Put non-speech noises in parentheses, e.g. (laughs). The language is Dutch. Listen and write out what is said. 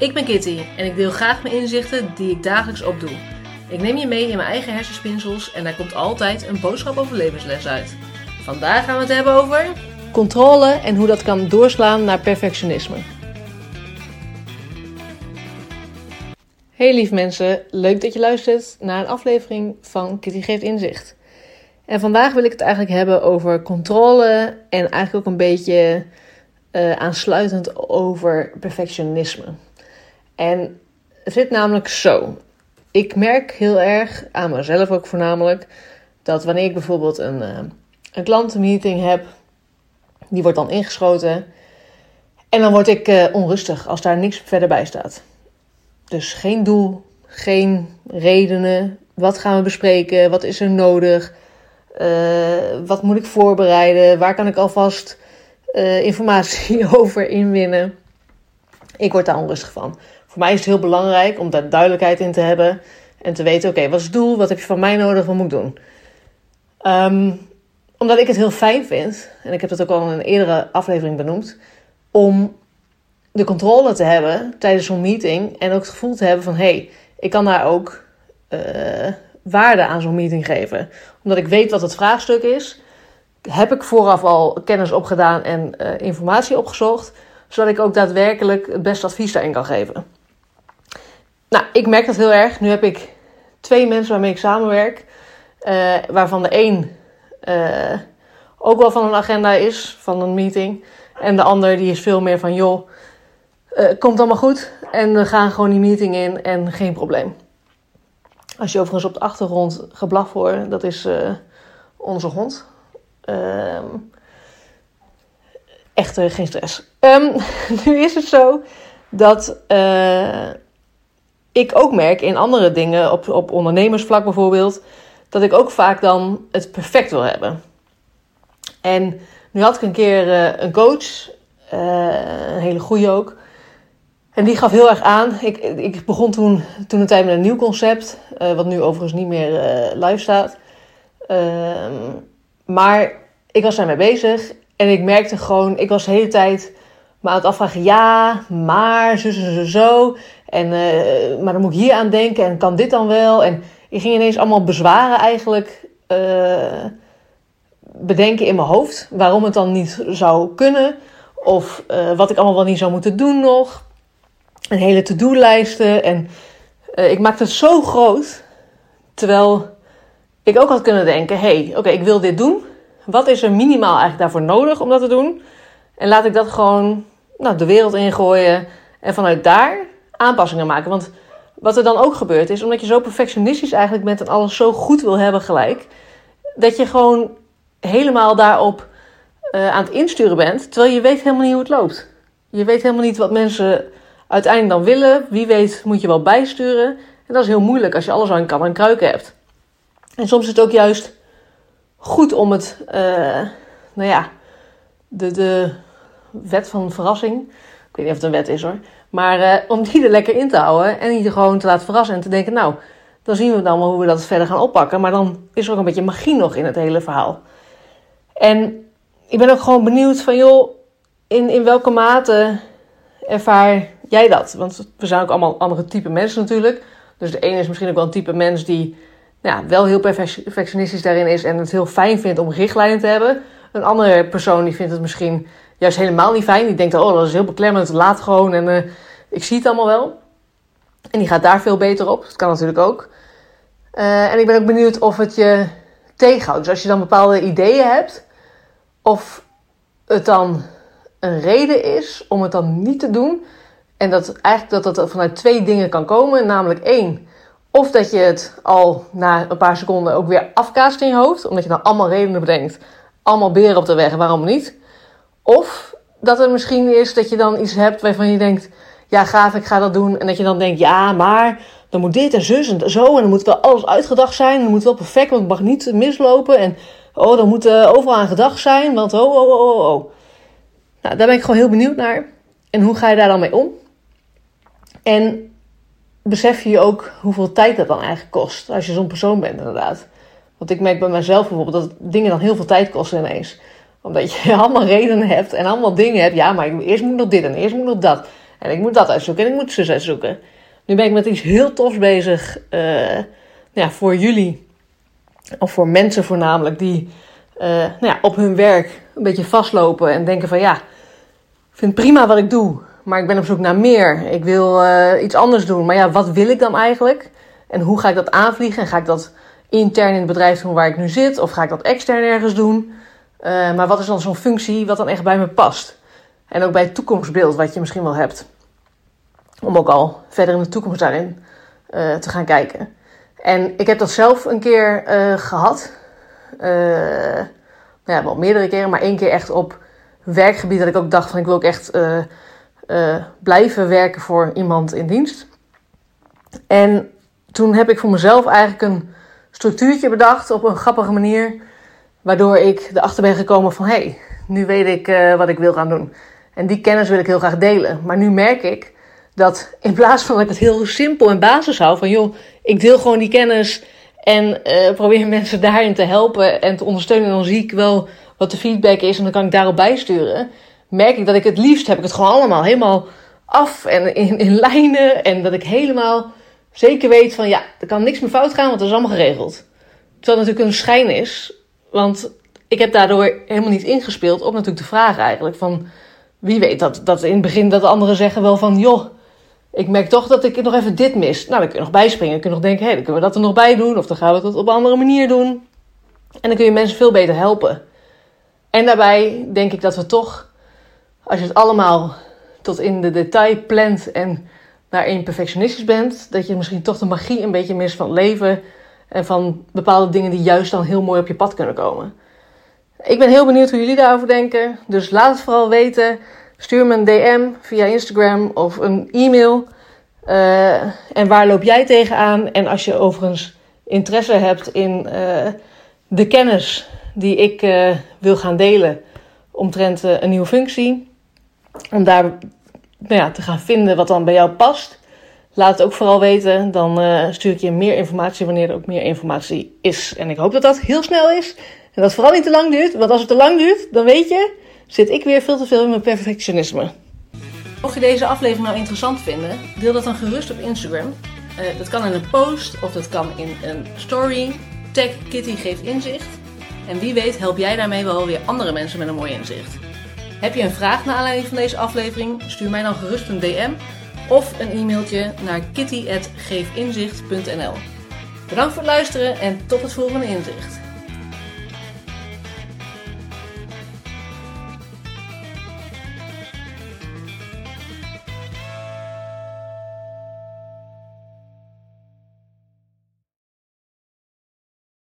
Ik ben Kitty en ik deel graag mijn inzichten die ik dagelijks opdoe. Ik neem je mee in mijn eigen hersenspinsels en daar komt altijd een boodschap over levensles uit. Vandaag gaan we het hebben over controle en hoe dat kan doorslaan naar perfectionisme. Hey lief mensen, leuk dat je luistert naar een aflevering van Kitty Geeft Inzicht. En vandaag wil ik het eigenlijk hebben over controle en eigenlijk ook een beetje uh, aansluitend over perfectionisme. En het zit namelijk zo. Ik merk heel erg, aan mezelf ook voornamelijk, dat wanneer ik bijvoorbeeld een, uh, een klantenmeeting heb, die wordt dan ingeschoten. En dan word ik uh, onrustig als daar niks verder bij staat. Dus geen doel, geen redenen. Wat gaan we bespreken? Wat is er nodig? Uh, wat moet ik voorbereiden? Waar kan ik alvast informatie (laughs) over inwinnen? Ik word daar onrustig van. Voor mij is het heel belangrijk om daar duidelijkheid in te hebben. En te weten, oké, wat is het doel? Wat heb je van mij nodig? Wat moet ik doen? Um, omdat ik het heel fijn vind, en ik heb dat ook al in een eerdere aflevering benoemd, om de controle te hebben tijdens zo'n meeting en ook het gevoel te hebben van hé, hey, ik kan daar ook uh, waarde aan zo'n meeting geven. Omdat ik weet wat het vraagstuk is, heb ik vooraf al kennis opgedaan en uh, informatie opgezocht, zodat ik ook daadwerkelijk het beste advies daarin kan geven. Nou, ik merk dat heel erg. Nu heb ik twee mensen waarmee ik samenwerk, uh, waarvan de een uh, ook wel van een agenda is, van een meeting. En de ander die is veel meer van, joh, uh, komt allemaal goed. En we gaan gewoon die meeting in en geen probleem. Als je overigens op de achtergrond geblaf hoort, dat is onze hond. Ehm, echt geen stress. Um, (laughs) nu is het zo dat ik ook merk in andere dingen, op, op ondernemersvlak bijvoorbeeld dat ik ook vaak dan het perfect wil hebben. En nu had ik een keer uh, een coach, een hele goede ook. En die gaf heel erg aan. Ik, ik begon toen, toen een tijd met een nieuw concept, wat nu overigens niet meer live staat. Ehm, maar ik was daarmee bezig en ik merkte gewoon, ik was de hele tijd me aan het afvragen, ja, maar, zo, zo, zo, zo. En, maar dan moet ik hier aan denken en kan dit dan wel? En ik ging ineens allemaal bezwaren eigenlijk uh, bedenken in mijn hoofd. Waarom het dan niet zou kunnen. Of uh, wat ik allemaal wel niet zou moeten doen nog. Een hele to-do-lijsten. En ik maakte het zo groot. Terwijl ik ook had kunnen denken: hé, hey, oké, ik wil dit doen. Wat is er minimaal eigenlijk daarvoor nodig om dat te doen? En laat ik dat gewoon nou, de wereld ingooien. En vanuit daar aanpassingen maken. Want wat er dan ook gebeurt is, omdat je zo perfectionistisch eigenlijk bent en alles zo goed wil hebben gelijk, dat je gewoon helemaal daarop uh, aan het insturen bent, terwijl je weet helemaal niet hoe het loopt. Je weet helemaal niet wat mensen uiteindelijk dan willen. Wie weet moet je wel bijsturen. En dat is heel moeilijk als je alles aan kan en kruiken hebt. En soms is het ook juist goed om het, uh, nou ja, de, de wet van verrassing. Ik weet niet of het een wet is hoor. Maar uh, om die er lekker in te houden en die gewoon te laten verrassen en te denken, nou, dan zien we dan wel hoe we dat verder gaan oppakken. Maar dan is er ook een beetje magie nog in het hele verhaal. En ik ben ook gewoon benieuwd van, joh, in, in welke mate ervaar jij dat? Want we zijn ook allemaal andere type mensen natuurlijk. Dus de ene is misschien ook wel een type mens die ja, wel heel perfectionistisch daarin is en het heel fijn vindt om richtlijnen te hebben. Een andere persoon die vindt het misschien juist helemaal niet fijn. Die denkt, oh, dat is heel beklemmend, laat gewoon en uh, ik zie het allemaal wel. En die gaat daar veel beter op. Dat kan natuurlijk ook. Uh, en ik ben ook benieuwd of het je tegenhoudt. Dus als je dan bepaalde ideeën hebt, of het dan een reden is om het dan niet te doen. En dat eigenlijk dat dat vanuit twee dingen kan komen. Namelijk één, of dat je het al na een paar seconden ook weer afkaast in je hoofd. Omdat je dan allemaal redenen bedenkt. Allemaal beren op de weg, waarom niet? Of dat er misschien is dat je dan iets hebt waarvan je denkt: ja, gaaf, ik ga dat doen. En dat je dan denkt: ja, maar dan moet dit en zus en zo. En dan moet wel alles uitgedacht zijn. En dan moet wel perfect, want het mag niet mislopen. En oh, dan moet uh, overal aan gedacht zijn. Want oh, oh, oh, oh, oh. Nou, daar ben ik gewoon heel benieuwd naar. En hoe ga je daar dan mee om? En besef je ook hoeveel tijd dat dan eigenlijk kost. Als je zo'n persoon bent, inderdaad. Want ik merk bij mezelf bijvoorbeeld dat dingen dan heel veel tijd kosten ineens omdat je (laughs) allemaal redenen hebt en allemaal dingen hebt. Ja, maar eerst moet nog dit en eerst moet nog dat. En ik moet dat uitzoeken en ik moet zus uitzoeken. Nu ben ik met iets heel tofs bezig uh, ja, voor jullie. Of voor mensen voornamelijk die uh, nou ja, op hun werk een beetje vastlopen en denken van ja, ik vind prima wat ik doe, maar ik ben op zoek naar meer. Ik wil uh, iets anders doen. Maar ja, wat wil ik dan eigenlijk? En hoe ga ik dat aanvliegen? En ga ik dat intern in het bedrijf doen waar ik nu zit? Of ga ik dat extern ergens doen? Uh, maar wat is dan zo'n functie wat dan echt bij me past? En ook bij het toekomstbeeld wat je misschien wel hebt. Om ook al verder in de toekomst daarin uh, te gaan kijken. En ik heb dat zelf een keer gehad. nou ja, wel meerdere keren, maar één keer echt op werkgebied dat ik ook dacht van ik wil ook echt blijven werken voor iemand in dienst. En toen heb ik voor mezelf eigenlijk een structuurtje bedacht op een grappige manier. Waardoor ik erachter ben gekomen van hé, hey, nu weet ik uh, wat ik wil gaan doen. En die kennis wil ik heel graag delen. Maar nu merk ik dat in plaats van dat ik het heel simpel en basis hou van joh, ik deel gewoon die kennis en uh, probeer (laughs) mensen daarin te helpen en te ondersteunen. En dan zie ik wel wat de feedback is en dan kan ik daarop bijsturen. Merk ik dat ik het liefst heb ik het gewoon allemaal helemaal af en in, in lijnen. En dat ik helemaal zeker weet van ja, er kan niks meer fout gaan, want dat is allemaal geregeld. Terwijl het natuurlijk een schijn is, want ik heb daardoor helemaal niet ingespeeld op natuurlijk de vraag eigenlijk van wie weet dat, dat in het begin dat de anderen zeggen wel van joh, ik merk toch dat ik nog even dit mis. Nou, dan kun je nog bijspringen. Dan kun je nog denken, hé, dan kunnen we dat er nog bij doen. Of dan gaan we dat op een andere manier doen. En dan kun je mensen veel beter helpen. En daarbij denk ik dat we toch, als je het allemaal tot in de detail plant en daarin perfectionistisch bent, dat je misschien toch de magie een beetje mist van leven en van bepaalde dingen die juist dan heel mooi op je pad kunnen komen. Ik ben heel benieuwd hoe jullie daarover denken, dus laat het vooral weten. Stuur me een DM via Instagram of een e-mail. Uh, en waar loop jij tegenaan? En als je overigens interesse hebt in uh, de kennis die ik uh, wil gaan delen omtrent een nieuwe functie, om daar nou ja, te gaan vinden wat dan bij jou past. Laat het ook vooral weten. Dan uh, stuur ik je meer informatie wanneer er ook meer informatie is. En ik hoop dat dat heel snel is. En dat het vooral niet te lang duurt. Want als het te lang duurt, dan weet je, zit ik weer veel te veel in mijn perfectionisme. Mocht je deze aflevering nou interessant vinden, deel dat dan gerust op Instagram. Uh, dat kan in een post of dat kan in een story. Tag Kitty geeft inzicht. En wie weet help jij daarmee wel weer andere mensen met een mooi inzicht. Heb je een vraag naar aanleiding van deze aflevering? Stuur mij dan gerust een DM of een e-mailtje naar kitty.geefinzicht.nl. Bedankt voor het luisteren en tot het volgende inzicht.